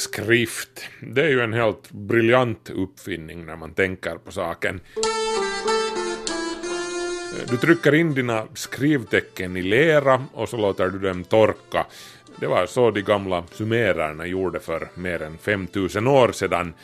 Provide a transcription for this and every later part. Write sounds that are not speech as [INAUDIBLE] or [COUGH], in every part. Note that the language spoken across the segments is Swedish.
Skrift, det är ju en helt briljant uppfinning när man tänker på saken. Du trycker in dina skrivtecken i lera och så låter du dem torka. Det var så de gamla sumererna gjorde för mer än 5000 år sedan.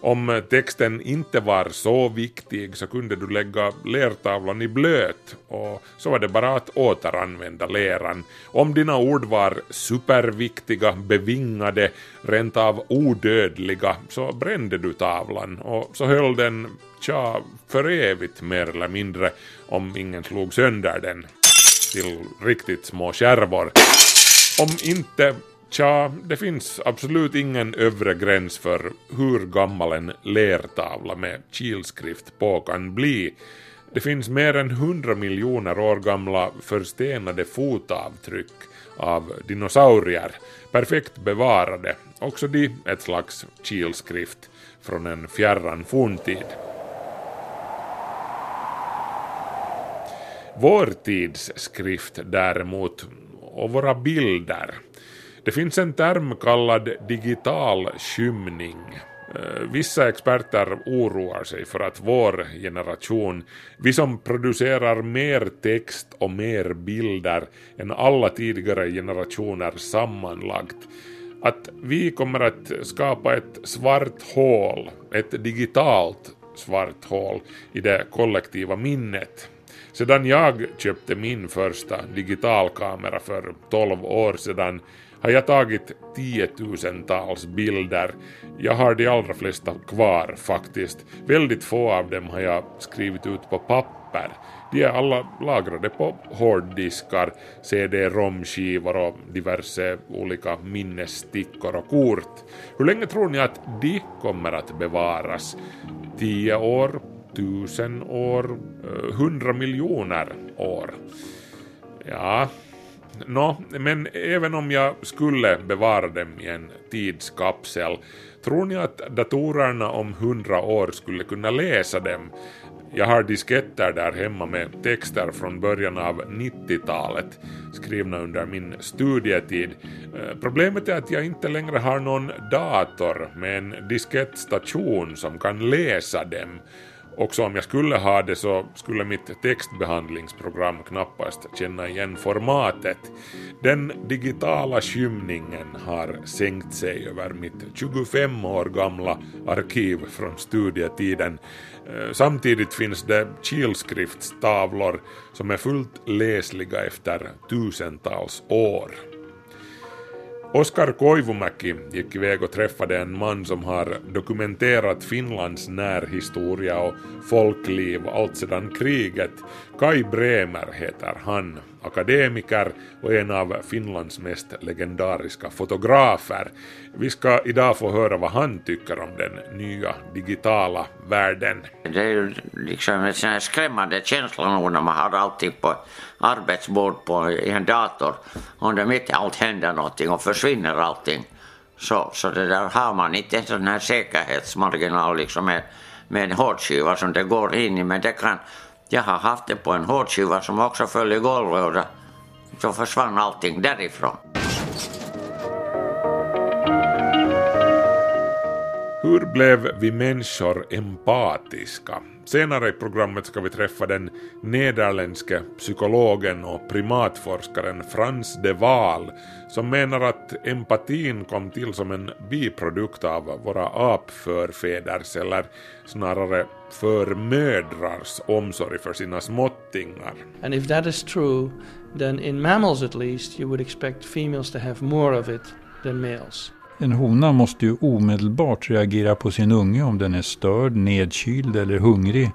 Om texten inte var så viktig så kunde du lägga lertavlan i blöt och så var det bara att återanvända leran. Om dina ord var superviktiga, bevingade, rent av odödliga så brände du tavlan och så höll den, tja, för evigt mer eller mindre om ingen slog sönder den till riktigt små skärvor. Om inte, tja, det finns absolut ingen övre gräns för hur gammal en lertavla med kilskrift på kan bli. Det finns mer än 100 miljoner år gamla förstenade fotavtryck av dinosaurier, perfekt bevarade, också de ett slags kilskrift från en fjärran forntid. Vår tids skrift däremot, och våra bilder. Det finns en term kallad digital skymning. Eh, vissa experter oroar sig för att vår generation, vi som producerar mer text och mer bilder än alla tidigare generationer sammanlagt, att vi kommer att skapa ett svart hål, ett digitalt svart hål i det kollektiva minnet. Sedan jag köpte min första digitalkamera för 12 år sedan har jag tagit tiotusentals bilder. Jag har de allra flesta kvar faktiskt. Väldigt få av dem har jag skrivit ut på papper. De är alla lagrade på hårddiskar, CD-ROM-skivor och diverse olika minnesstickor och kort. Hur länge tror ni att de kommer att bevaras? Tio år? Tusen år? Eh, hundra miljoner år? Ja, Nå, men även om jag skulle bevara dem i en tidskapsel, tror ni att datorerna om hundra år skulle kunna läsa dem? Jag har disketter där hemma med texter från början av 90-talet, skrivna under min studietid. Eh, problemet är att jag inte längre har någon dator med en diskettstation som kan läsa dem. Också om jag skulle ha det så skulle mitt textbehandlingsprogram knappast känna igen formatet. Den digitala skymningen har sänkt sig över mitt 25 år gamla arkiv från studietiden. Eh, samtidigt finns det kilskriftstavlor som är fullt läsliga efter tusentals år. Oskar Koivumäki gick iväg och träffade en man som har dokumenterat Finlands närhistoria och folkliv allt sedan kriget. Kai Bremer heter han, akademiker och en av Finlands mest legendariska fotografer. Vi ska idag få höra vad han tycker om den nya digitala världen. Det är ju liksom en sån här skrämmande känsla nog när man har allting på arbetsbord på, en dator. Om det mitt i allt händer någonting och försvinner allting. Så, så det där har man inte en sån här säkerhetsmarginal liksom med, med en hårdskiva som det går in i. Men det kan, jag har haft det på en hårdskiva som också föll i golvet och då, så försvann allting därifrån. Hur blev vi människor empatiska? Senare i programmet ska vi träffa den nederländske psykologen och primatforskaren Frans de Waal som menar att empatin kom till som en biprodukt av våra apförfäders eller snarare förmödrars omsorg för sina småttingar. And if that is true, then in mammals at least, you would expect females to have more of it than males. En hona måste ju omedelbart reagera på sin unge om den är störd, nedkyld eller hungrig.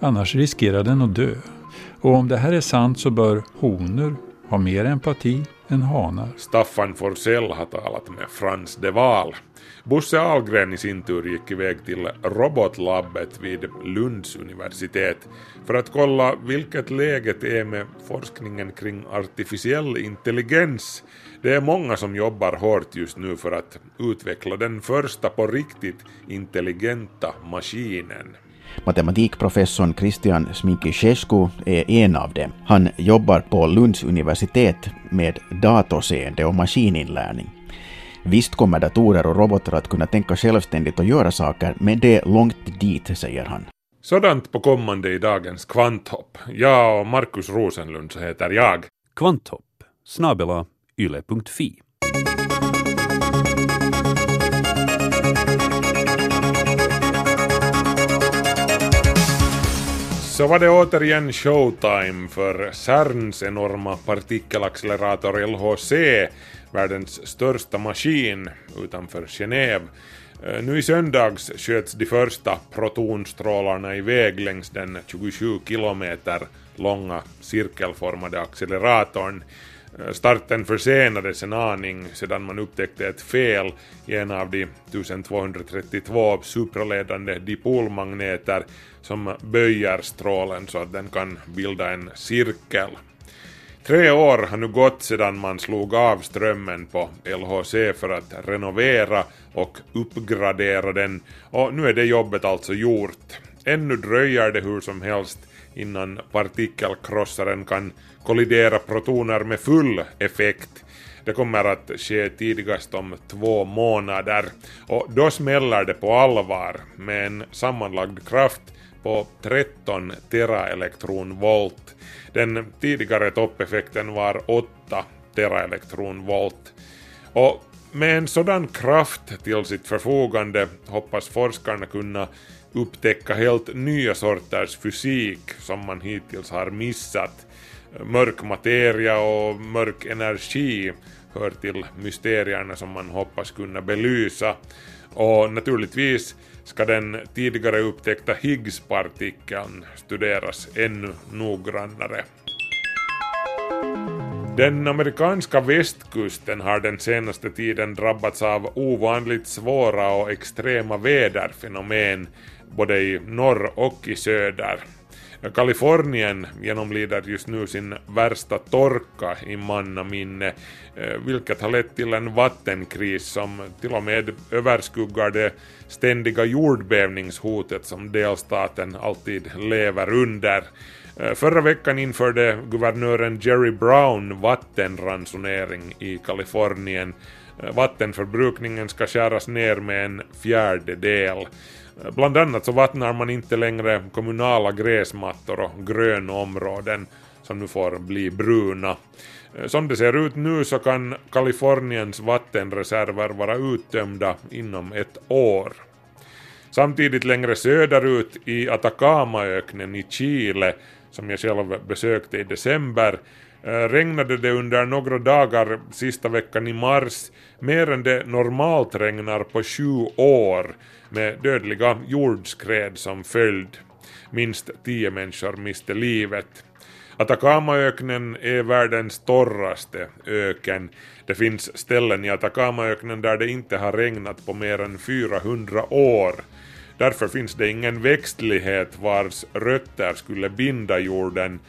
Annars riskerar den att dö. Och om det här är sant så bör honor ha mer empati än hanar. Staffan Forsell har talat med Frans de Waal. Bosse Ahlgren i sin tur gick iväg till robotlabbet vid Lunds universitet för att kolla vilket läget är med forskningen kring artificiell intelligens. Det är många som jobbar hårt just nu för att utveckla den första på riktigt intelligenta maskinen. Matematikprofessorn Christian Sminkishescu är en av dem. Han jobbar på Lunds universitet med datorseende och maskininlärning. Visst kommer datorer och robotar att kunna tänka självständigt och göra saker, men det är långt dit, säger han. Sådant på kommande i dagens kvanthopp. Jag och Markus Rosenlund så heter jag. Kvanthopp snabela yle.fi. Så var det återigen showtime för CERNs enorma partikelaccelerator LHC, världens största maskin utanför Genève. Eh, nu i söndags sköts de första protonstrålarna iväg längs den 27 kilometer långa cirkelformade acceleratorn. Eh, starten försenades en aning sedan man upptäckte ett fel i en av de 1232 supraledande dipolmagneter som böjer strålen så att den kan bilda en cirkel. Tre år har nu gått sedan man slog av strömmen på LHC för att renovera och uppgradera den och nu är det jobbet alltså gjort. Ännu dröjer det hur som helst innan partikelkrossaren kan kollidera protoner med full effekt. Det kommer att ske tidigast om två månader och då smäller det på allvar med en sammanlagd kraft på 13 teraelektronvolt. Den tidigare toppeffekten var 8 teraelektronvolt. Och med en sådan kraft till sitt förfogande hoppas forskarna kunna upptäcka helt nya sorters fysik som man hittills har missat. Mörk materia och mörk energi hör till mysterierna som man hoppas kunna belysa. Och naturligtvis ska den tidigare upptäckta Higgs-partikeln studeras ännu noggrannare. Den amerikanska västkusten har den senaste tiden drabbats av ovanligt svåra och extrema väderfenomen både i norr och i söder. Kalifornien genomlider just nu sin värsta torka i mannaminne, eh, vilket har lett till en vattenkris som till och med överskuggar det ständiga jordbävningshotet som delstaten alltid lever under. Eh, förra veckan införde guvernören Jerry Brown vattenransonering i Kalifornien. Eh, vattenförbrukningen ska skäras ner med en fjärdedel. Bland annat så vattnar man inte längre kommunala gräsmattor och gröna områden som nu får bli bruna. Eh, som det ser ut nu så kan Kaliforniens vattenreserver vara uttömda inom ett år. Samtidigt längre söderut i Atacamaöknen i Chile, som jag själv besökte i december, Eh, regnade det under några dagar sista veckan i mars mer än det normalt regnar på sju år med dödliga jordskred som följd. Minst tio människor miste livet. Atacamaöknen är världens torraste öken. Det finns ställen i Atacamaöknen där det inte har regnat på mer än 400 år. Därför finns det ingen växtlighet vars rötter skulle binda jorden.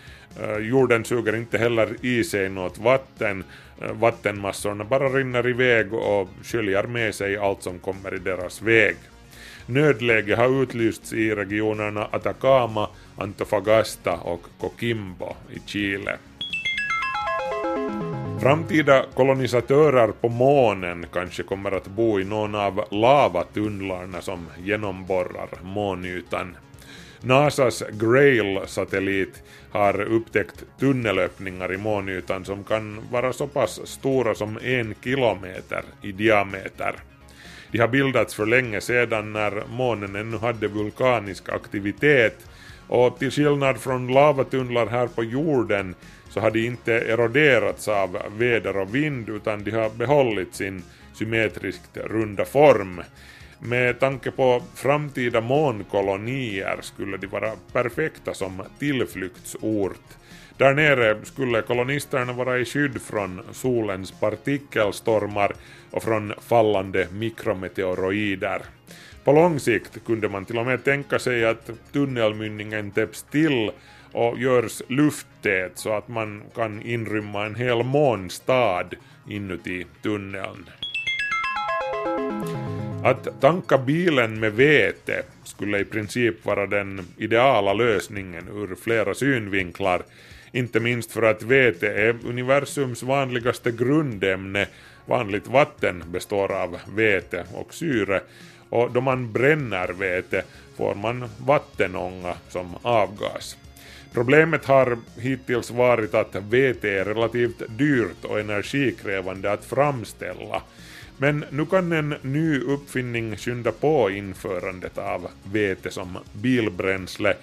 Eh, jorden suger inte heller i sig något vatten. Eh, vattenmassorna bara rinner iväg och sköljer med sig allt som kommer i deras väg. Nödläge har utlysts i regionerna Atacama, Antofagasta och Coquimbo i Chile. Framtida kolonisatörer på månen kanske kommer att bo i någon av lavatunnlarna som genomborrar månytan. NASAs Grail-satellit har upptäckt tunnelöppningar i månytan som kan vara så pass stora som en kilometer i diameter. De har bildats för länge sedan när månen ännu hade vulkanisk aktivitet och till skillnad från lavatunnlar här på jorden så har de inte eroderats av väder och vind utan de har behållit sin symmetriskt runda form. Med tanke på framtida månkolonier skulle de vara perfekta som tillflyktsort. Där nere skulle kolonisterna vara i skydd från solens partikelstormar och från fallande mikrometeoroider. På lång sikt kunde man till och med tänka sig att tunnelmynningen täpps till och görs lufttät så att man kan inrymma en hel månstad inuti tunneln. Att tanka bilen med vete skulle i princip vara den ideala lösningen ur flera synvinklar, inte minst för att vete är universums vanligaste grundämne, vanligt vatten består av vete och syre, och då man bränner vete får man vattenånga som avgas. Problemet har hittills varit att vete är relativt dyrt och energikrävande att framställa. Men nu kan en ny uppfinning skynda på införandet av vete som bilbränsle.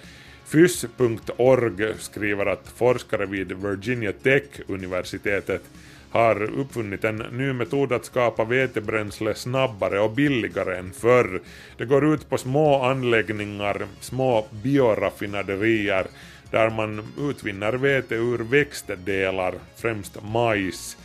Fys.org skriver att forskare vid Virginia Tech-universitetet har uppfunnit en ny metod att skapa vetebränsle snabbare och billigare än förr. Det går ut på små anläggningar, små bioraffinaderier, där man utvinner vete ur växtdelar, främst majs.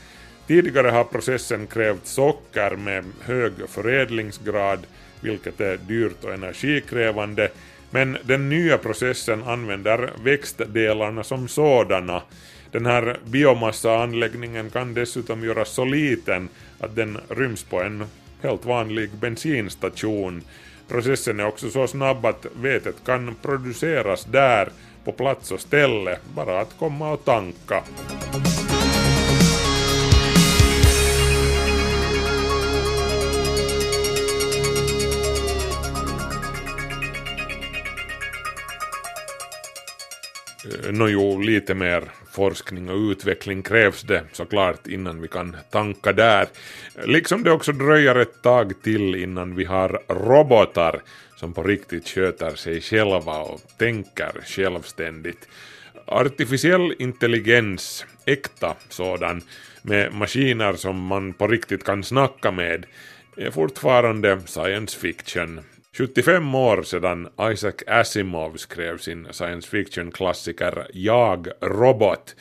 Tidigare har processen krävt socker med hög förädlingsgrad, vilket är dyrt och energikrävande, men den nya processen använder växtdelarna som sådana. Den här biomassaanläggningen kan dessutom göras så liten att den ryms på en helt vanlig bensinstation. Processen är också så snabb att vetet kan produceras där på plats och ställe, bara att komma och tanka. Eh, Nåjo, lite mer forskning och utveckling krävs det såklart innan vi kan tanka där. Liksom det också dröjer ett tag till innan vi har robotar som på riktigt sköter sig själva och tänker självständigt. Artificiell intelligens, äkta sådan, med maskiner som man på riktigt kan snacka med, är fortfarande science fiction. 75 år sedan Isaac Asimov skrev sin science fiction-klassiker Jag, Robot.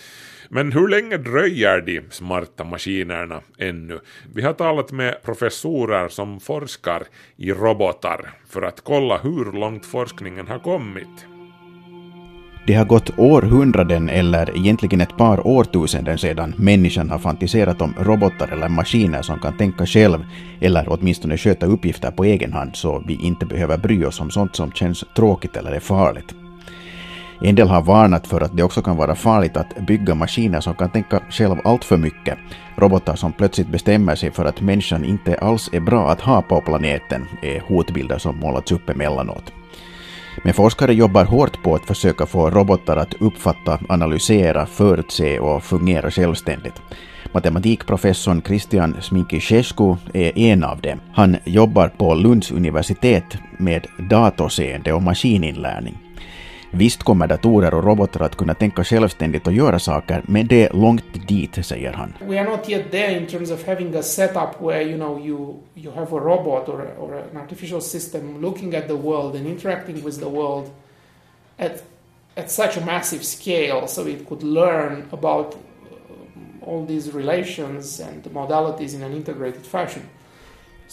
Men hur länge dröjer de smarta maskinerna ännu? Vi har talat med professorer som forskar i robotar för att kolla hur långt forskningen har kommit. Det har gått århundraden eller egentligen ett par årtusenden sedan människan har fantiserat om robotar eller maskiner som kan tänka själv eller åtminstone sköta uppgifter på egen hand så vi inte behöver bry oss om sånt som känns tråkigt eller är farligt. En del har varnat för att det också kan vara farligt att bygga maskiner som kan tänka själv allt för mycket. Robotar som plötsligt bestämmer sig för att människan inte alls är bra att ha på planeten är hotbilder som målats upp emellanåt. Men forskare jobbar hårt på att försöka få robotar att uppfatta, analysera, förutse och fungera självständigt. Matematikprofessorn Christian Sminkishescu är en av dem. Han jobbar på Lunds universitet med datorseende och maskininlärning. Visst kommer datorer och robotar att kunna tänka självständigt och göra saker, men det är långt dit, säger han. We are not yet there in terms of having a setup where you know you you have a robot or, or an artificial system looking at the world and interacting with the world at at such a massive scale, so it could learn about um, all these relations and modalities in an integrated fashion.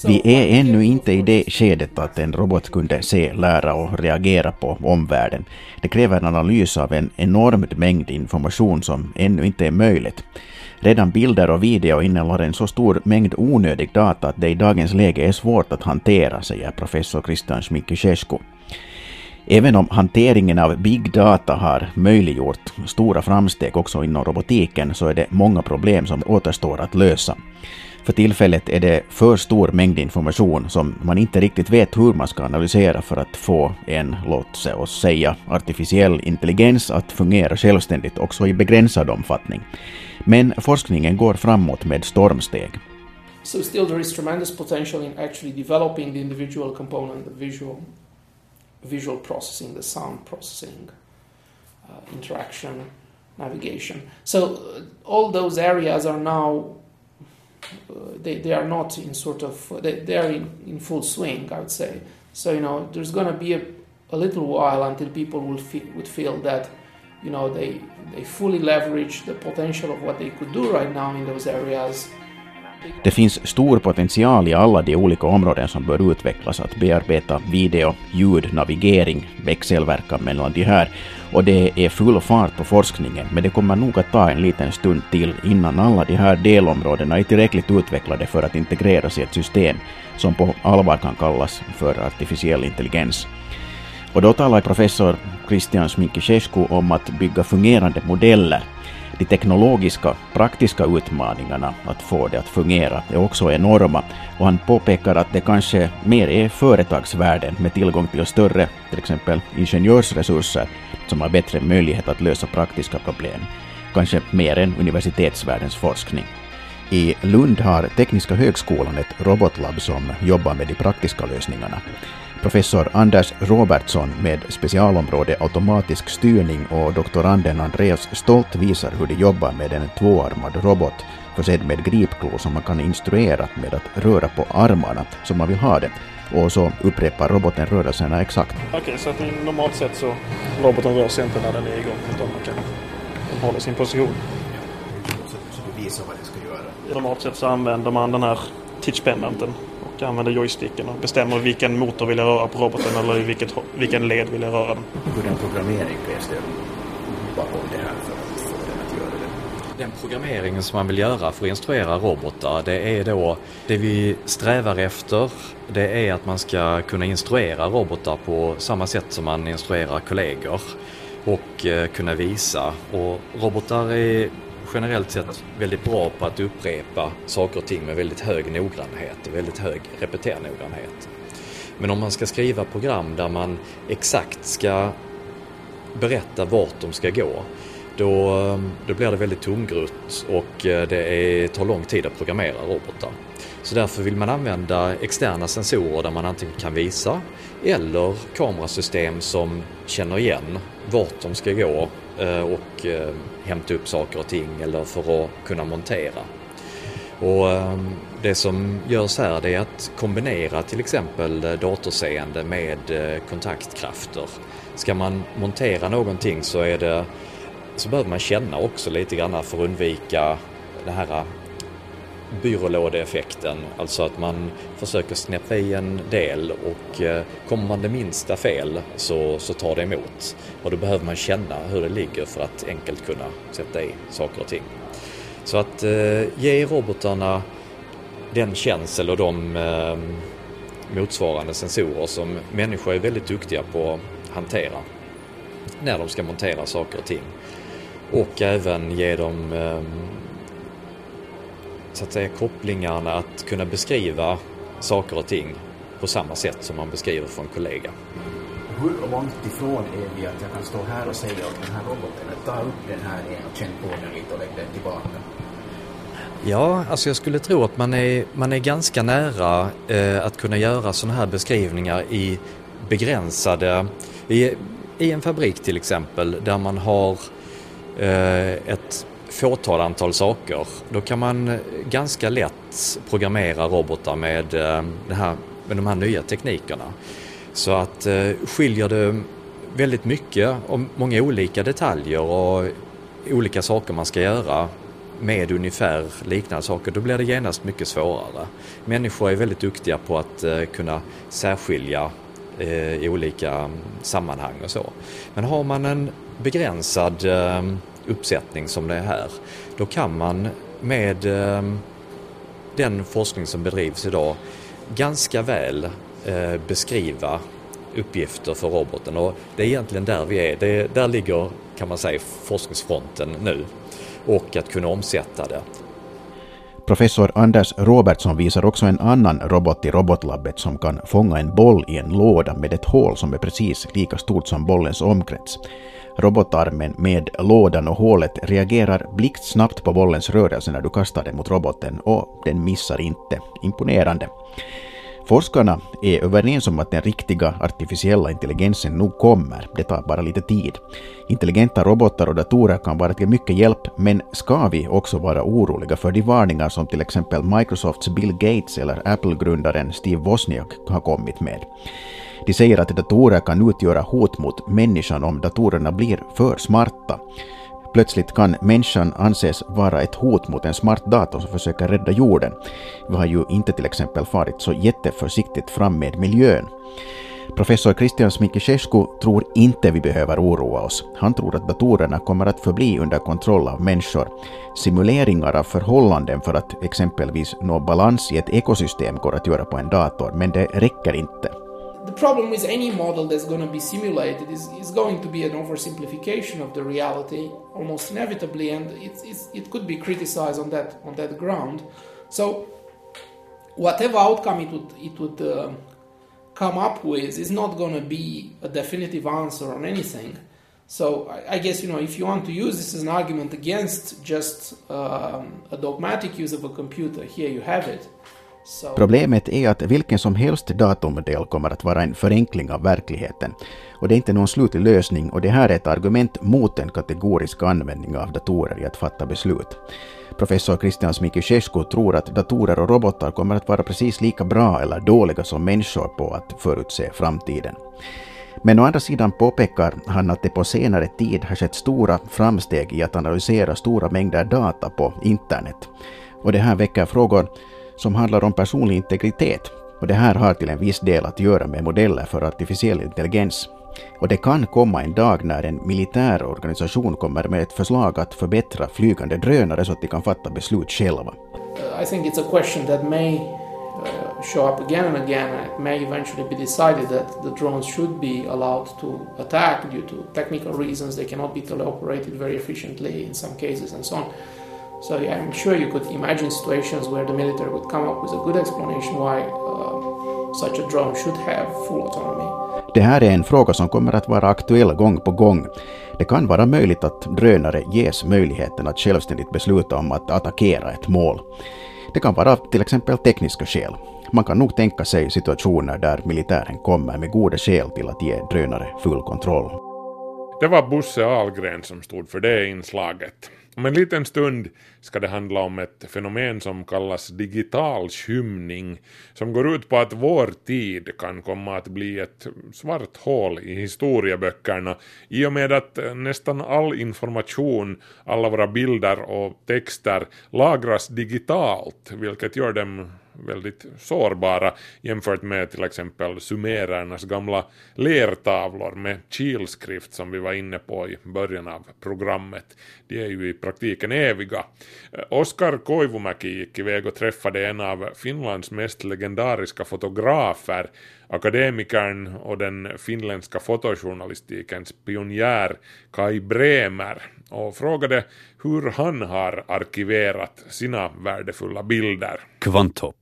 Vi är ännu inte i det skedet att en robot kunde se, lära och reagera på omvärlden. Det kräver en analys av en enorm mängd information som ännu inte är möjligt. Redan bilder och video innehåller en så stor mängd onödig data att det i dagens läge är svårt att hantera, säger professor Christian Smikishescu. Även om hanteringen av big data har möjliggjort stora framsteg också inom robotiken så är det många problem som återstår att lösa. För tillfället är det för stor mängd information som man inte riktigt vet hur man ska analysera för att få en, låt oss säga, artificiell intelligens att fungera självständigt också i begränsad omfattning. Men forskningen går framåt med stormsteg. So still there is tremendous potential in actually developing the individual component, the visual, visual processing, the sound processing, uh, interaction, navigation. So uh, all those areas are now Uh, they, they are not in sort of uh, they, they are in, in full swing i would say. So you know there's going to be a, a little while until people will feel, would feel that you know they they fully leverage the potential of what they could do right now in those areas Det finns stor potential i alla de olika områden som bör utvecklas att bearbeta video, ljud, navigering, växelverkan mellan de här. Och det är full fart på forskningen, men det kommer nog att ta en liten stund till innan alla de här delområdena är tillräckligt utvecklade för att integreras i ett system som på allvar kan kallas för artificiell intelligens. Och då talar professor Christian Sminkishescu om att bygga fungerande modeller de teknologiska, praktiska utmaningarna att få det att fungera är också enorma och han påpekar att det kanske mer är företagsvärlden med tillgång till större, till exempel ingenjörsresurser, som har bättre möjlighet att lösa praktiska problem, kanske mer än universitetsvärldens forskning. I Lund har Tekniska högskolan ett robotlab som jobbar med de praktiska lösningarna. Professor Anders Robertsson med specialområde automatisk styrning och doktoranden Andreas Stolt visar hur de jobbar med en tvåarmad robot försedd med gripklo som man kan instruera med att röra på armarna som man vill ha det. Och så upprepar roboten rörelserna exakt. Okej, okay, så att normalt sett så roboten rör sig inte när den är igång utan man kan den håller sin position. Så, så du visar vad den ska göra? Normalt sett så använder man den här touchpendanten och använder joysticken och bestämmer vilken motor vill jag röra på roboten eller i vilket, vilken led vill jag röra den. Hur den programmering krävs det bakom det här för att få den att göra det? Den programmeringen som man vill göra för att instruera robotar det är då det vi strävar efter det är att man ska kunna instruera robotar på samma sätt som man instruerar kollegor och eh, kunna visa. Och robotar är generellt sett väldigt bra på att upprepa saker och ting med väldigt hög noggrannhet och väldigt hög repeternoggrannhet. Men om man ska skriva program där man exakt ska berätta vart de ska gå då, då blir det väldigt tungrut och eh, det är, tar lång tid att programmera robotar. Så därför vill man använda externa sensorer där man antingen kan visa eller kamerasystem som känner igen vart de ska gå Eh, och eh, hämta upp saker och ting eller för att kunna montera. Och ehm, det som görs här det är att kombinera till exempel eh, datorseende med kontaktkrafter. Ska man montera någonting så, är det, så behöver man känna också lite grann för att undvika det här byrålådeeffekten, alltså att man försöker snäppa i en del och eh, kommer man det minsta fel så, så tar det emot. Och då behöver man känna hur det ligger för att enkelt kunna sätta i saker och ting. Så att eh, ge robotarna den känsel och de eh, motsvarande sensorer som människor är väldigt duktiga på att hantera när de ska montera saker och ting. Och även ge dem eh, så att säga kopplingarna att kunna beskriva saker och ting på samma sätt som man beskriver för en kollega. Hur långt ifrån är vi att jag kan stå här och säga åt den här roboten att ta upp den här igen och känn på den lite och lägg den tillbaka? Ja, alltså jag skulle tro att man är, man är ganska nära eh, att kunna göra sådana här beskrivningar i begränsade, i, i en fabrik till exempel där man har eh, ett fåtal antal saker. Då kan man eh, ganska lätt programmera robotar med, eh, det här, med de här nya teknikerna. Så att eh, skiljer det väldigt mycket och många olika detaljer och olika saker man ska göra med ungefär liknande saker, då blir det genast mycket svårare. Människor är väldigt duktiga på att kunna särskilja i olika mm, sammanhang och så. Men har man en begränsad uppsättning som det är här, då kan man med eh, den forskning som bedrivs idag ganska väl eh, beskriva uppgifter för roboten och det är egentligen där vi är. Det, där ligger, kan man säga, forskningsfronten nu och att kunna omsätta det. Professor Anders Robertsson visar också en annan robot i robotlabbet som kan fånga en boll i en låda med ett hål som är precis lika stort som bollens omkrets. Robotarmen med lådan och hålet reagerar blixtsnabbt på bollens rörelse när du kastar den mot roboten och den missar inte. Imponerande. Forskarna är överens om att den riktiga artificiella intelligensen nog kommer, det tar bara lite tid. Intelligenta robotar och datorer kan vara till mycket hjälp, men ska vi också vara oroliga för de varningar som till exempel Microsofts Bill Gates eller Apple-grundaren Steve Wozniak har kommit med? De säger att datorer kan utgöra hot mot människan om datorerna blir för smarta. Plötsligt kan människan anses vara ett hot mot en smart dator som försöker rädda jorden. Vi har ju inte till exempel farit så jätteförsiktigt fram med miljön. Professor Christian Smikishesku tror inte vi behöver oroa oss. Han tror att datorerna kommer att förbli under kontroll av människor. Simuleringar av förhållanden för att exempelvis nå balans i ett ekosystem går att göra på en dator, men det räcker inte. The problem with any model that's going to be simulated is, is going to be an oversimplification of the reality, almost inevitably, and it's, it's, it could be criticized on that on that ground. So, whatever outcome it would it would uh, come up with is not going to be a definitive answer on anything. So, I, guess you know if you want to use this as an argument against just um, a dogmatic use of a computer, here you have it. Problemet är att vilken som helst datormodell kommer att vara en förenkling av verkligheten. Och det är inte någon slutlig lösning och det här är ett argument mot en kategorisk användning av datorer i att fatta beslut. Professor Christian Smikishesku tror att datorer och robotar kommer att vara precis lika bra eller dåliga som människor på att förutse framtiden. Men å andra sidan påpekar han att det på senare tid har skett stora framsteg i att analysera stora mängder data på internet. Och det här väcker frågor som handlar om personlig integritet och det här har till en viss del att göra med modeller för artificiell intelligens. Och det kan komma en dag när en militär organisation kommer med ett förslag att förbättra flygande drönare så att de kan fatta beslut själva. I think it's a question that may som show up again and again and it may eventually be decided that the drones should be allowed to attack due to technical reasons. They cannot be teleoperated very efficiently in some cases and so on. So yeah, I'm sure you could imagine situations where the military would come up with a good explanation why uh, such a drone should have full autonomy. Det här är en fråga som kommer att vara aktuell gång på gång. Det kan vara möjligt att drönare ges möjligheten att självständigt besluta om att attackera ett mål. Det kan vara till exempel tekniska skäl. Man kan nog tänka sig situationer där militären kommer med goda skäl till att ge drönare full kontroll. Det var Bosse Ahlgren som stod för det inslaget. Om en liten stund ska det handla om ett fenomen som kallas digital skymning, som går ut på att vår tid kan komma att bli ett svart hål i historieböckerna i och med att nästan all information, alla våra bilder och texter lagras digitalt, vilket gör dem väldigt sårbara jämfört med till exempel sumerernas gamla lertavlor med kilskrift som vi var inne på i början av programmet. De är ju i praktiken eviga. Oskar Koivumäki gick iväg och träffade en av Finlands mest legendariska fotografer, akademikern och den finländska fotojournalistikens pionjär Kai Bremer och frågade hur han har arkiverat sina värdefulla bilder. Kvanthopp,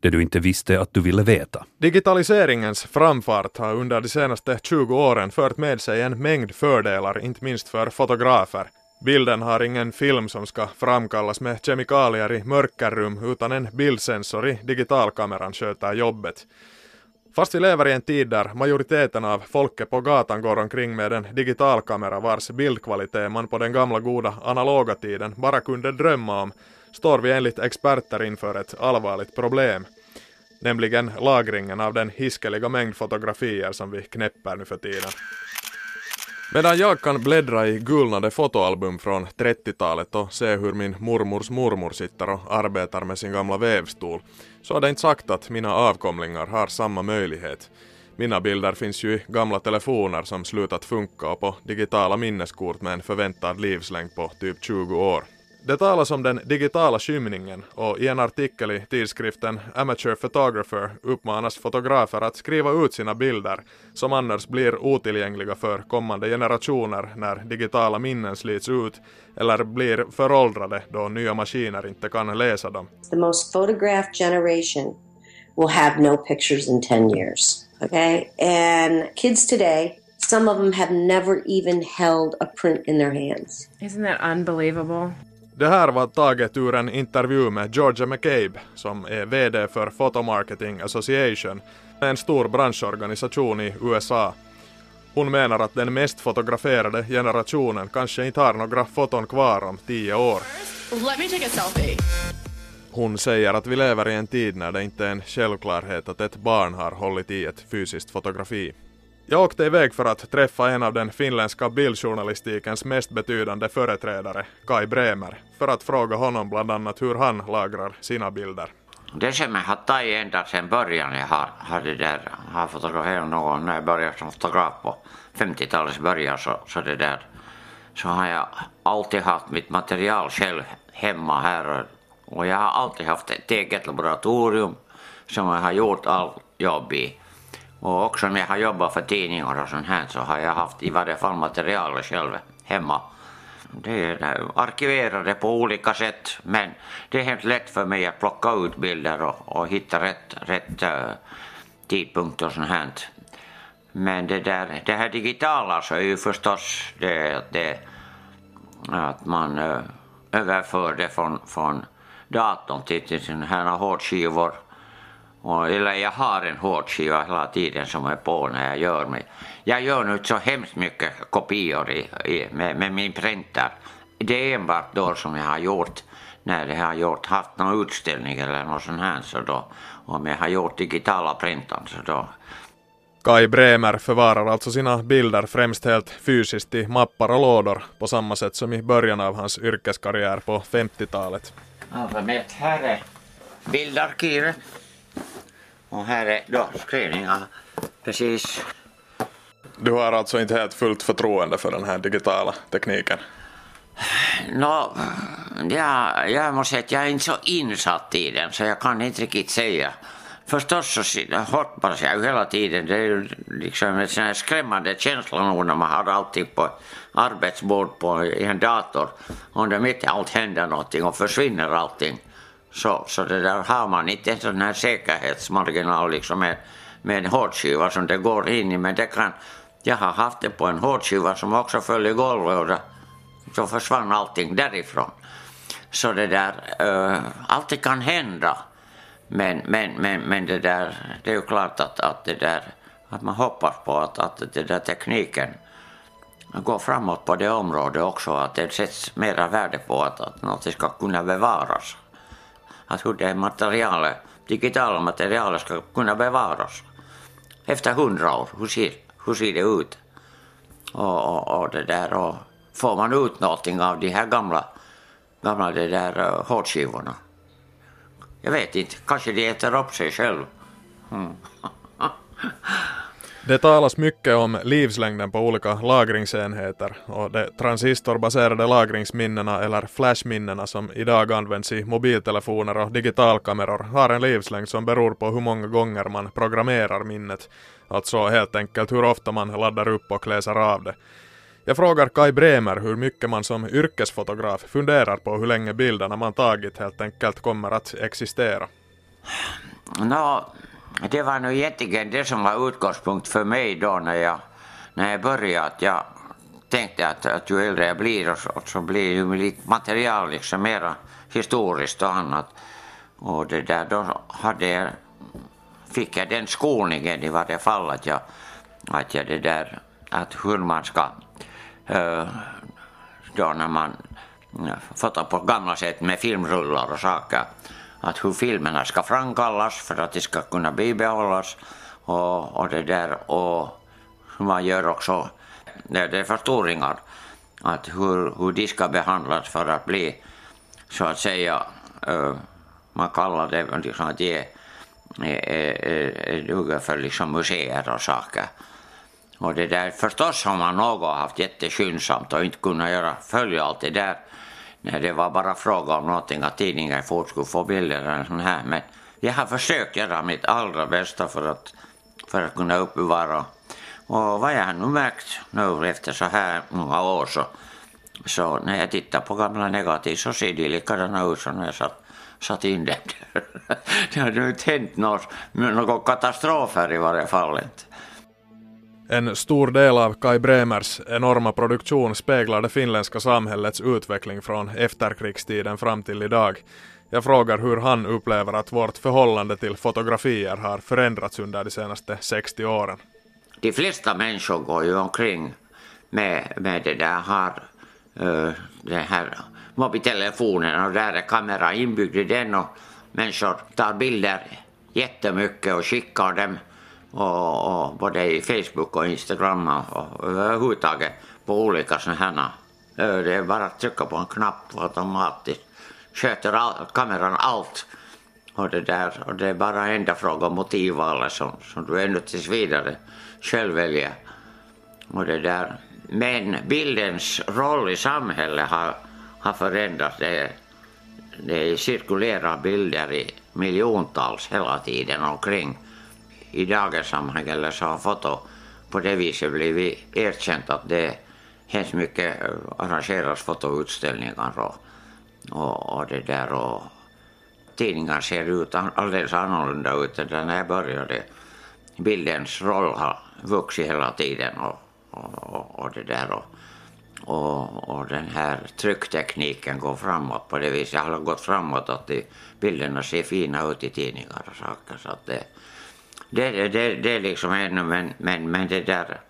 det du inte visste att du ville veta. Digitaliseringens framfart har under de senaste 20 åren fört med sig en mängd fördelar, inte minst för fotografer. Bilden har ingen film som ska framkallas med kemikalier i mörkerrum utan en bildsensor i digitalkameran sköter jobbet. Fast vi lever i en tid där majoriteten av folket på gatan går omkring med en digitalkamera vars bildkvalitet man på den gamla goda analoga tiden bara kunde drömma om, står vi enligt experter inför ett allvarligt problem. Nämligen lagringen av den hiskeliga mängd fotografier som vi knäpper nu för tiden. Medan jag kan bläddra i gulnade fotoalbum från 30-talet och se hur min mormors mormor sitter och arbetar med sin gamla vävstol, så är det inte sagt att mina avkomlingar har samma möjlighet. Mina bilder finns ju i gamla telefoner som slutat funka och på digitala minneskort med en förväntad livslängd på typ 20 år. Det talas om den digitala skymningen och i en artikel i tidskriften Amateur Photographer uppmanas fotografer att skriva ut sina bilder som annars blir otillgängliga för kommande generationer när digitala minnen slits ut eller blir föråldrade då nya maskiner inte kan läsa dem. The most photographed generation will have no pictures in 10 years. Okay? And kids today Some of them have never even held a print in their hands. Isn't that unbelievable? Det här var taget ur en intervju med Georgia McCabe som är VD för Photomarketing Association, en stor branschorganisation i USA. Hon menar att den mest fotograferade generationen kanske inte har några foton kvar om tio år. Hon säger att vi lever i en tid när det inte är en självklarhet att ett barn har hållit i ett fysiskt fotografi. Jag åkte iväg för att träffa en av den finländska bildjournalistikens mest betydande företrädare, Kai Bremer, för att fråga honom bland annat hur han lagrar sina bilder. Det som jag har tagit ända sedan början jag har, har, det där, har fotograferat någon när jag började som fotograf på 50-talets början så, så det där så har jag alltid haft mitt material själv hemma här och, jag har alltid haft ett eget laboratorium som jag har gjort allt jobb i. Och också när jag har jobbat för tidningar och sånt här så har jag haft i varje fall materialet själv hemma. Det är arkiverade på olika sätt men det är helt lätt för mig att plocka ut bilder och, och hitta rätt, rätt eh, uh, tidpunkt och sånt här. Men det, där, det här digitala så är ju förstås det, det att man uh, överför det från, från datorn till, till sådana här hårdskivor och, eller jag har en hårdskiva hela tiden som är på när jag gör mig. Jag gör nu så hemskt mycket kopior i, i, med, med, min printer. Det är enbart då som jag har gjort när jag har gjort, haft någon utställning eller något sånt här. Så då, om jag har gjort digitala printan så då. Kai Bremer förvarar alltså sina bilder främst helt fysiskt i mappar och lådor på samma sätt som i början av hans yrkeskarriär på 50-talet. Alfabet, här är bildarkivet. Och här är då skrivningar. Precis. Du har alltså inte helt fullt förtroende för den här digitala tekniken? Nå, ja, jag måste säga att jag är inte så insatt i den så jag kan inte riktigt säga. Förstås så hoppas jag ju hela tiden. Det är ju liksom en sån här skrämmande känsla nog när man har allting på arbetsbord på, en dator. Och det mitt i allt händer någonting och försvinner allting. Så, så det där har man inte en sån här säkerhetsmarginal liksom med, med en hårdskiva som det går in i. Men det kan, jag har haft det på en hårdskiva som också föll i golvet och då så försvann allting därifrån. Så det där, uh, allt kan hända. Men, men, men, men det där, det är ju klart att, att det där, att man hoppas på att, att det där tekniken går framåt på det området också, att det sätts mera värde på att, att något ska kunna bevaras att hur det materialet, digitala materialet ska kunna bevaras efter hundra år. Hur ser, hur ser det ut? Och, och, och, det där, och får man ut någonting av de här gamla, gamla det där eh, hårdskivorna? Jag vet inte, kanske de äter upp sig själv. Mm. [LAUGHS] Det talas mycket om livslängden på olika lagringsenheter och de transistorbaserade lagringsminnena eller flashminnena som idag används i mobiltelefoner och digitalkameror har en livslängd som beror på hur många gånger man programmerar minnet, alltså helt enkelt hur ofta man laddar upp och läser av det. Jag frågar Kai Bremer hur mycket man som yrkesfotograf funderar på hur länge bilderna man tagit helt enkelt kommer att existera. No, det var nog egentligen det som var utgångspunkt för mig då när jag, när jag började. Att jag tänkte att, att ju äldre jag blir och så, så blir ju mitt material liksom mera historiskt och annat. Och det där, då hade jag, fick jag den skolningen i varje fall att jag, att jag det där, att hur man ska, eh, då när man eh, fotar på gamla sätt med filmrullar och saker, att hur filmerna ska framkallas för att de ska kunna bibehållas och, och det där och man gör också det, det är förstoringar att hur, hur de ska behandlas för att bli så att säga uh, man kallar det liksom att de duger för liksom museer och saker. Och det där, förstås har man något haft jätteskyndsamt och inte kunnat göra, följa allt det där när det var bara fråga om någonting att tidningen fort skulle få bilder eller sånt här. Men jag har försökt göra mitt allra bästa för att, för att kunna uppbevara. Och vad jag har nu märkt nu efter så här många år så, så när jag tittar på gamla negativ så ser de likadana ut som när jag satt, satt in dem. [LAUGHS] det har ju inte hänt några, katastrof katastrofer i varje fall inte. En stor del av Kai Bremers enorma produktion speglar det finländska samhällets utveckling från efterkrigstiden fram till idag. Jag frågar hur han upplever att vårt förhållande till fotografier har förändrats under de senaste 60 åren. De flesta människor går ju omkring med, med det där har eh, uh, den här mobiltelefonen och där är kameran inbyggd i den och människor tar bilder jättemycket och skickar dem och, och både i Facebook och Instagram och, och överhuvudtaget på olika sådana här. Det är bara att trycka på en knapp och automatiskt. Sköter all, kameran allt. Och det, där, och det är bara enda fråga om motivvalet som, som du ännu tills vidare själv väljer. Och det där. Men bildens roll i samhället har, har förändrats. Det, det cirkulerar bilder i miljontals hela tiden omkring. I dagens samhälle så har foto på det viset blivit erkänt att det hemskt mycket eh, arrangeras fotoutställningar och, och, och det där och tidningar ser ut alldeles annorlunda ut än när jag började. Bildens roll har vuxit hela tiden och, och, och det där och, och, och den här trycktekniken går framåt på det viset. har gått framåt att de bilderna ser fina ut i tidningar och saker. Så att det, det, det, det är liksom ännu, men, men, men det där,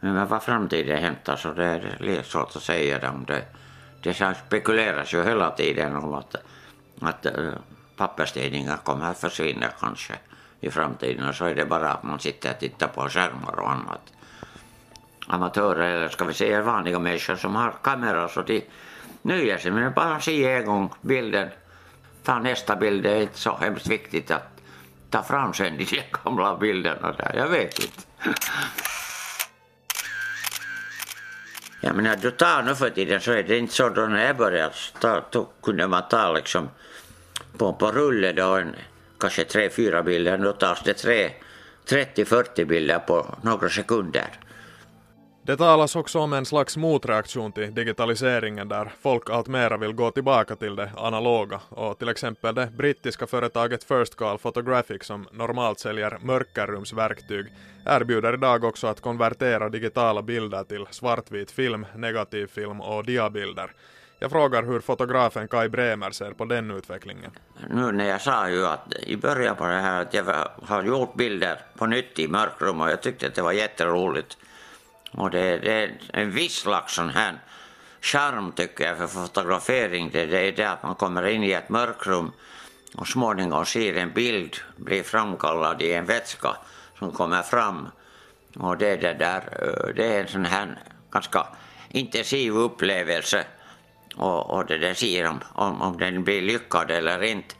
men vad framtiden hämtar så det är lite svårt att säga om det. Det spekuleras ju hela tiden om att, att eh, papperstidningar kommer att försvinna kanske i framtiden och så är det bara att man sitter och tittar på skärmar och annat. Amatörer eller ska vi säga vanliga människor som har kameror så de nöjer sig med att bara se en gång bilden. Ta nästa bild, det är inte så hemskt viktigt att ta fram sen de gamla bilderna där, jag vet inte. Jag menar, du tar nu för tiden så är det inte så då när jag började ta, då kunde man ta liksom på, på rulle då en, kanske tre, fyra bilder. Nu tas det tre, 30-40 bilder på några sekunder. Det talas också om en slags motreaktion till digitaliseringen där folk allt mera vill gå tillbaka till det analoga och till exempel det brittiska företaget First Call Photographic som normalt säljer mörkerrumsverktyg erbjuder idag också att konvertera digitala bilder till svartvit film, negativfilm och diabilder. Jag frågar hur fotografen Kai Bremer ser på den utvecklingen. Nu när jag sa ju att i början på det här att jag har gjort bilder på nytt i mörkrum och jag tyckte att det var jätteroligt. Och det, det är en viss slags sån här charm tycker jag för fotografering. Det, det är det att man kommer in i ett mörkrum och småningom ser en bild bli framkallad i en vätska som kommer fram. Och det, det, där, det är en sån här ganska intensiv upplevelse. Och, och det där ser om, om, om den blir lyckad eller inte.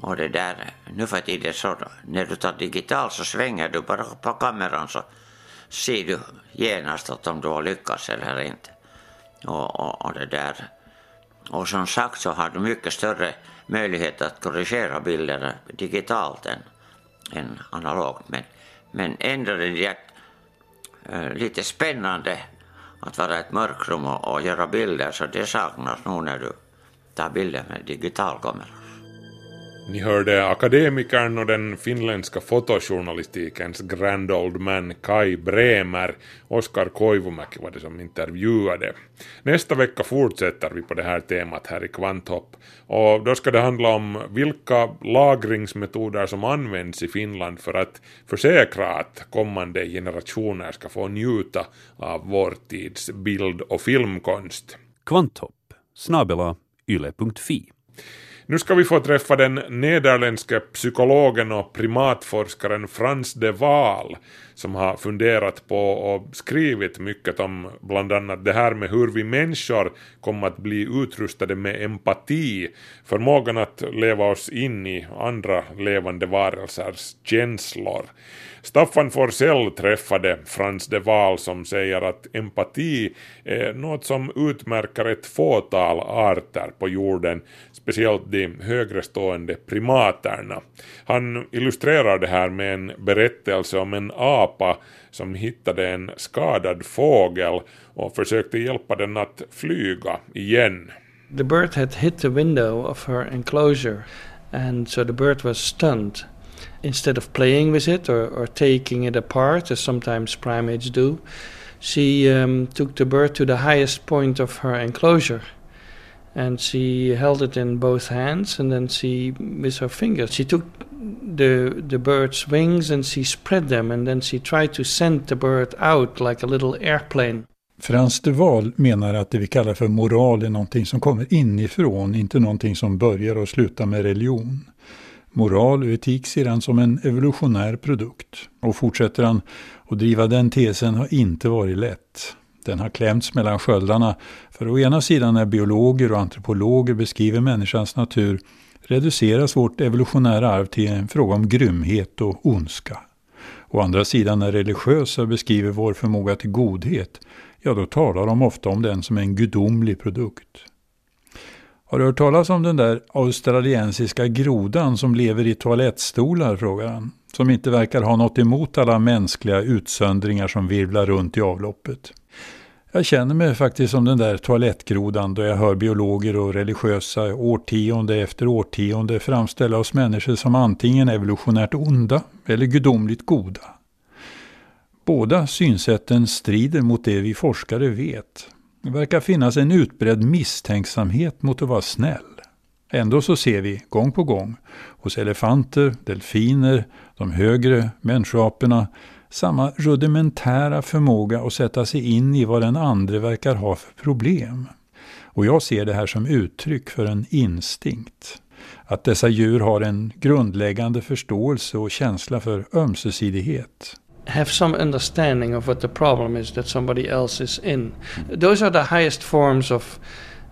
Och det där, nu för tiden så när du tar digital så svänger du bara på kameran så ser du genast att om du har lyckats eller inte. Och, och, och, det där. och som sagt så har du mycket större möjlighet att korrigera bilderna digitalt än, än analogt. Men, men ändå är det eh, lite spännande att vara i ett mörkrum och, och göra bilder så det saknas nog när du tar bilder med digitalkamera. Ni hörde akademikern och den finländska fotojournalistikens grand old man Kai Bremer. Oskar Koivumäki var det som intervjuade. Nästa vecka fortsätter vi på det här temat här i Kvanthopp. Och då ska det handla om vilka lagringsmetoder som används i Finland för att försäkra att kommande generationer ska få njuta av vår tids bild och filmkonst. Kvanthopp snabela yle.fi nu ska vi få träffa den nederländske psykologen och primatforskaren Frans de Waal som har funderat på och skrivit mycket om bland annat det här med hur vi människor kommer att bli utrustade med empati, förmågan att leva oss in i andra levande varelsers känslor. Staffan Forsell träffade Frans de Waal som säger att empati är något som utmärker ett fåtal arter på jorden, speciellt de högre stående primaterna. Han illustrerar det här med en berättelse om en apa som hittade en skadad fågel och försökte hjälpa den att flyga igen. The bird had hit the window of her enclosure and so the bird was stunned instead of playing with it or, or taking it apart, as sometimes primates do, she um, took the bird to the highest point of her enclosure and she held it in both hands and then she with her fingers she took the the bird's wings and she spread them and then she tried to send the bird out like a little airplane Frans de Waal menar att det vi kallar för moral är någonting som kommer inifrån, inte någonting som börjar och slutar med religion. Moral och etik ser han som en evolutionär produkt. Och fortsätter han att driva den tesen har inte varit lätt. Den har klämts mellan sköldarna, för å ena sidan när biologer och antropologer beskriver människans natur reduceras vårt evolutionära arv till en fråga om grymhet och ondska. Å andra sidan när religiösa beskriver vår förmåga till godhet, ja då talar de ofta om den som en gudomlig produkt. Har du hört talas om den där australiensiska grodan som lever i toalettstolar, frågar han. Som inte verkar ha något emot alla mänskliga utsöndringar som virvlar runt i avloppet. Jag känner mig faktiskt som den där toalettgrodan då jag hör biologer och religiösa årtionde efter årtionde framställa oss människor som antingen evolutionärt onda eller gudomligt goda. Båda synsätten strider mot det vi forskare vet. Det verkar finnas en utbredd misstänksamhet mot att vara snäll. Ändå så ser vi gång på gång hos elefanter, delfiner, de högre människoaporna samma rudimentära förmåga att sätta sig in i vad den andre verkar ha för problem. Och jag ser det här som uttryck för en instinkt. Att dessa djur har en grundläggande förståelse och känsla för ömsesidighet. have some understanding of what the problem is that somebody else is in. Those are the highest forms of,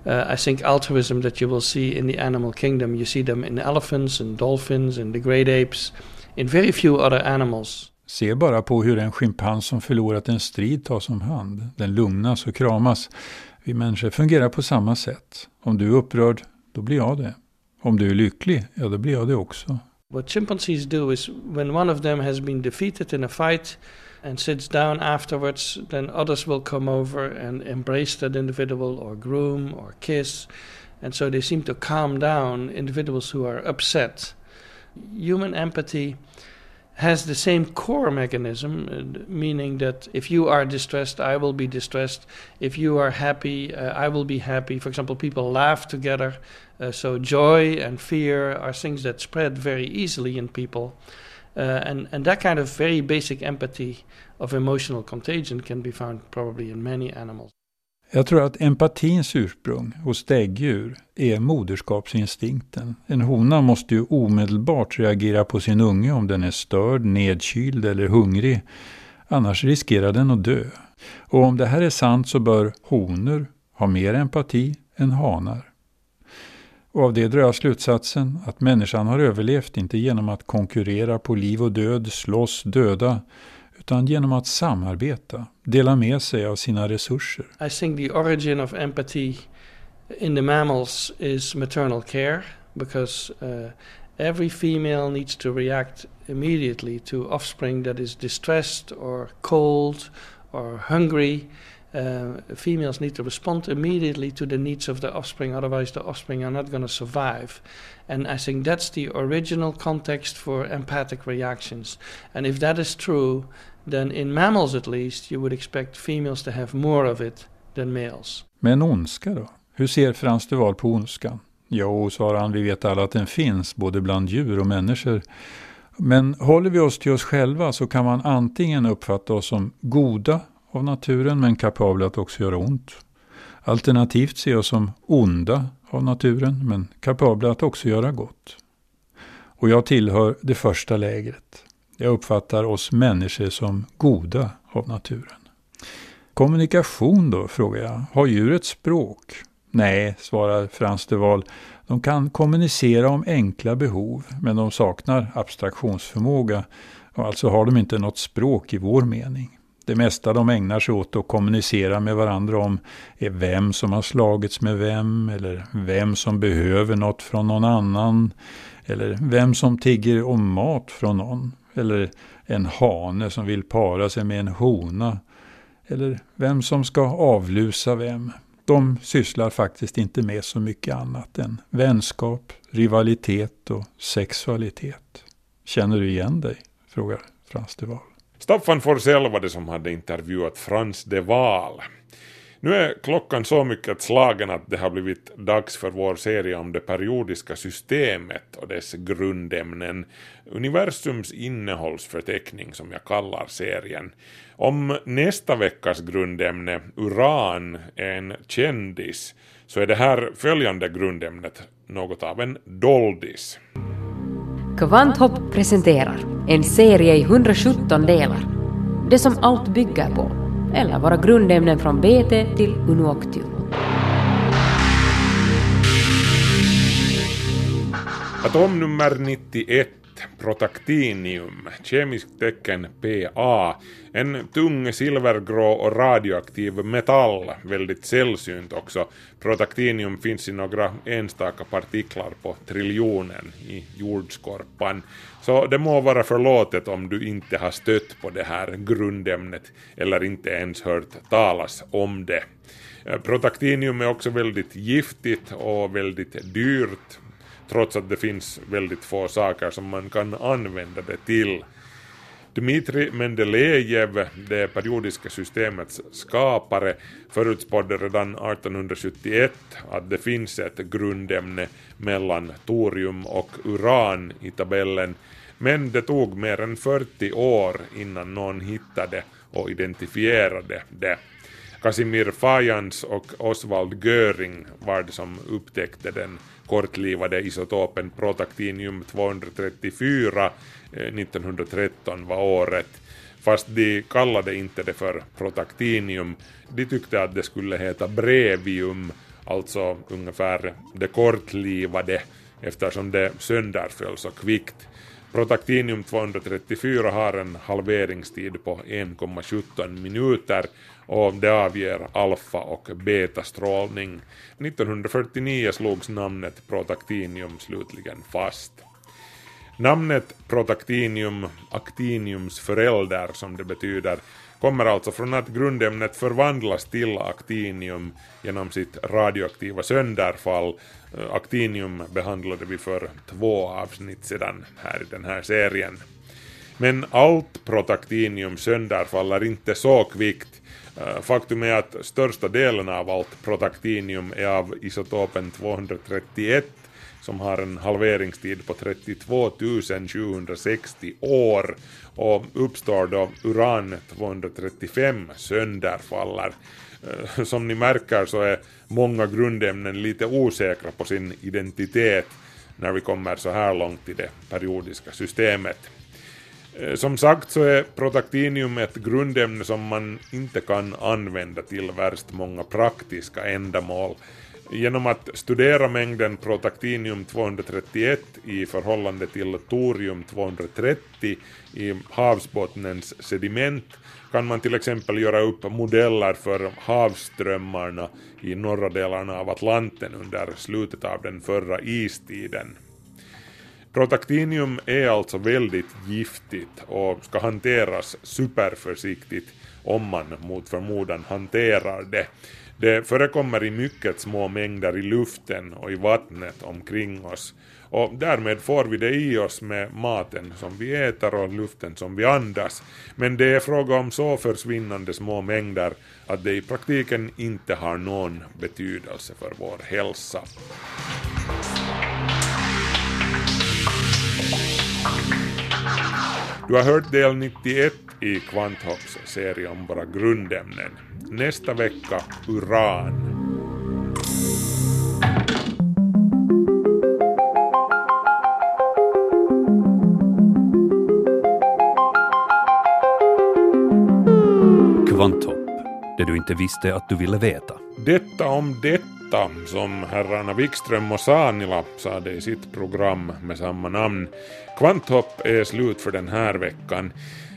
uh, I think, altruism that you will see in the animal kingdom. You see them in elephants and dolphins and the great apes, in very few other animals. Se bara på hur en schimpans som förlorat en strid tas om hand. Den lugnas och kramas. Vi människor fungerar på samma sätt. Om du är upprörd, då blir jag det. Om du är lycklig, ja då blir jag det också. What chimpanzees do is when one of them has been defeated in a fight and sits down afterwards, then others will come over and embrace that individual or groom or kiss. And so they seem to calm down individuals who are upset. Human empathy has the same core mechanism, uh, meaning that if you are distressed, I will be distressed. If you are happy, uh, I will be happy. For example, people laugh together. Uh, so joy and fear are things that spread very easily in people. Uh, and, and that kind of very basic empathy of emotional contagion can be found probably in many animals. Jag tror att empatins ursprung hos däggdjur är moderskapsinstinkten. En hona måste ju omedelbart reagera på sin unge om den är störd, nedkyld eller hungrig. Annars riskerar den att dö. Och om det här är sant så bör honor ha mer empati än hanar. Och av det drar jag slutsatsen att människan har överlevt inte genom att konkurrera på liv och död, slåss, döda, utan genom att samarbeta, dela med sig av sina resurser. I think the origin of empathy in the mammals is maternal care because uh, every female needs to react immediately to offspring that is distressed or cold or hungry. Uh, females need to respond immediately to the needs of the offspring, otherwise, the offspring are not going to survive. And I think that's the original context for empathic reactions. And if that is true, then in mammals at least, you would expect females to have more of it than males. Men ondska då? Hur ser Frans Duval på ondskan? Jo, svarar han, vi vet alla att den finns, både bland djur och människor. Men håller vi oss till oss själva så kan man antingen uppfatta oss som goda av naturen men kapabla att också göra ont. Alternativt se oss som onda av naturen men kapabla att också göra gott. Och jag tillhör det första lägret. Jag uppfattar oss människor som goda av naturen. Kommunikation då, frågar jag. Har djuret språk? Nej, svarar Frans de Waal. De kan kommunicera om enkla behov, men de saknar abstraktionsförmåga och alltså har de inte något språk i vår mening. Det mesta de ägnar sig åt att kommunicera med varandra om är vem som har slagits med vem, eller vem som behöver något från någon annan, eller vem som tigger om mat från någon, eller en hane som vill para sig med en hona, eller vem som ska avlusa vem. De sysslar faktiskt inte med så mycket annat än vänskap, rivalitet och sexualitet. Känner du igen dig? frågar Frans de Waal. Staffan Forsell var det som hade intervjuat Frans de Waal. Nu är klockan så mycket slagen att det har blivit dags för vår serie om det periodiska systemet och dess grundämnen, universums innehållsförteckning som jag kallar serien. Om nästa veckas grundämne, uran, är en kändis, så är det här följande grundämnet något av en doldis. Kvanthopp presenterar en serie i 117 delar. Det som allt bygger på, eller våra grundämnen från BT till Unuoctium. Atom nummer 91, protaktinium, kemiskt tecken PA, en tung silvergrå och radioaktiv metall, väldigt sällsynt också. Protaktinium finns i några enstaka partiklar på triljonen i jordskorpan. Så det må vara förlåtet om du inte har stött på det här grundämnet eller inte ens hört talas om det. Protaktinium är också väldigt giftigt och väldigt dyrt trots att det finns väldigt få saker som man kan använda det till. Dmitrij Mendelejev, det periodiska systemets skapare, förutspådde redan 1871 att det finns ett grundämne mellan torium och uran i tabellen, men det tog mer än 40 år innan någon hittade och identifierade det. Casimir Fajans och Oswald Göring var det som upptäckte den kortlivade isotopen protaktinium 234 1913 var året, fast de kallade inte det för protaktinium, de tyckte att det skulle heta brevium, alltså ungefär det kortlivade, eftersom det sönderföll så kvickt. Protaktinium 234 har en halveringstid på 1,17 minuter och det avger alfa och betastrålning. 1949 slogs namnet protaktinium slutligen fast. Namnet protaktinium, actiniums förälder som det betyder, kommer alltså från att grundämnet förvandlas till actinium genom sitt radioaktiva sönderfall. Actinium behandlade vi för två avsnitt sedan här i den här serien. Men allt protaktinium sönderfaller inte så kvickt. Eh, faktum är att största delen av allt protaktinium är av isotopen 231 som har en halveringstid på 32 760 år och uppstår då uran 235 sönderfaller. Eh, som ni märker så är många grundämnen lite osäkra på sin identitet när vi kommer så här långt i det periodiska systemet. Eh, som sagt så är protaktinium ett grundämne som man inte kan använda till värst många praktiska ändamål. Genom att studera mängden protaktinium 231 i förhållande till torium 230 i havsbottnens sediment kan man till exempel göra upp modeller för havsströmmarna i norra delarna av Atlanten under slutet av den förra istiden. Protaktinium är alltså väldigt giftigt och ska hanteras superförsiktigt om man mot förmodan hanterar det. Det förekommer i mycket små mängder i luften och i vattnet omkring oss och därmed får vi det i oss med maten som vi äter och luften som vi andas. Men det är fråga om så försvinnande små mängder att det i praktiken inte har någon betydelse för vår hälsa. Du har hört del 91 i Kvanthopps serie om våra grundämnen. Nästa vecka uran. Kvanthopp, det du inte visste att du ville veta. Detta om detta, som herrarna Wikström och Sanila sade i sitt program med samma namn. Kvanthopp är slut för den här veckan.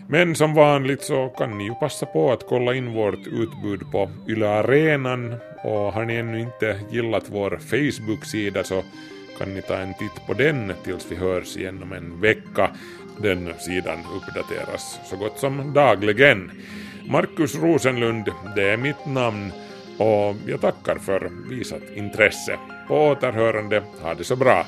Men som vanligt så kan ni ju passa på att kolla in vårt utbud på Yle Arenan och har ni ännu inte gillat vår Facebook-sida så kan ni ta en titt på den tills vi hörs igen om en vecka. Den sidan uppdateras så gott som dagligen. Markus Rosenlund, det är mitt namn och jag tackar för visat intresse. På återhörande, ha det så bra.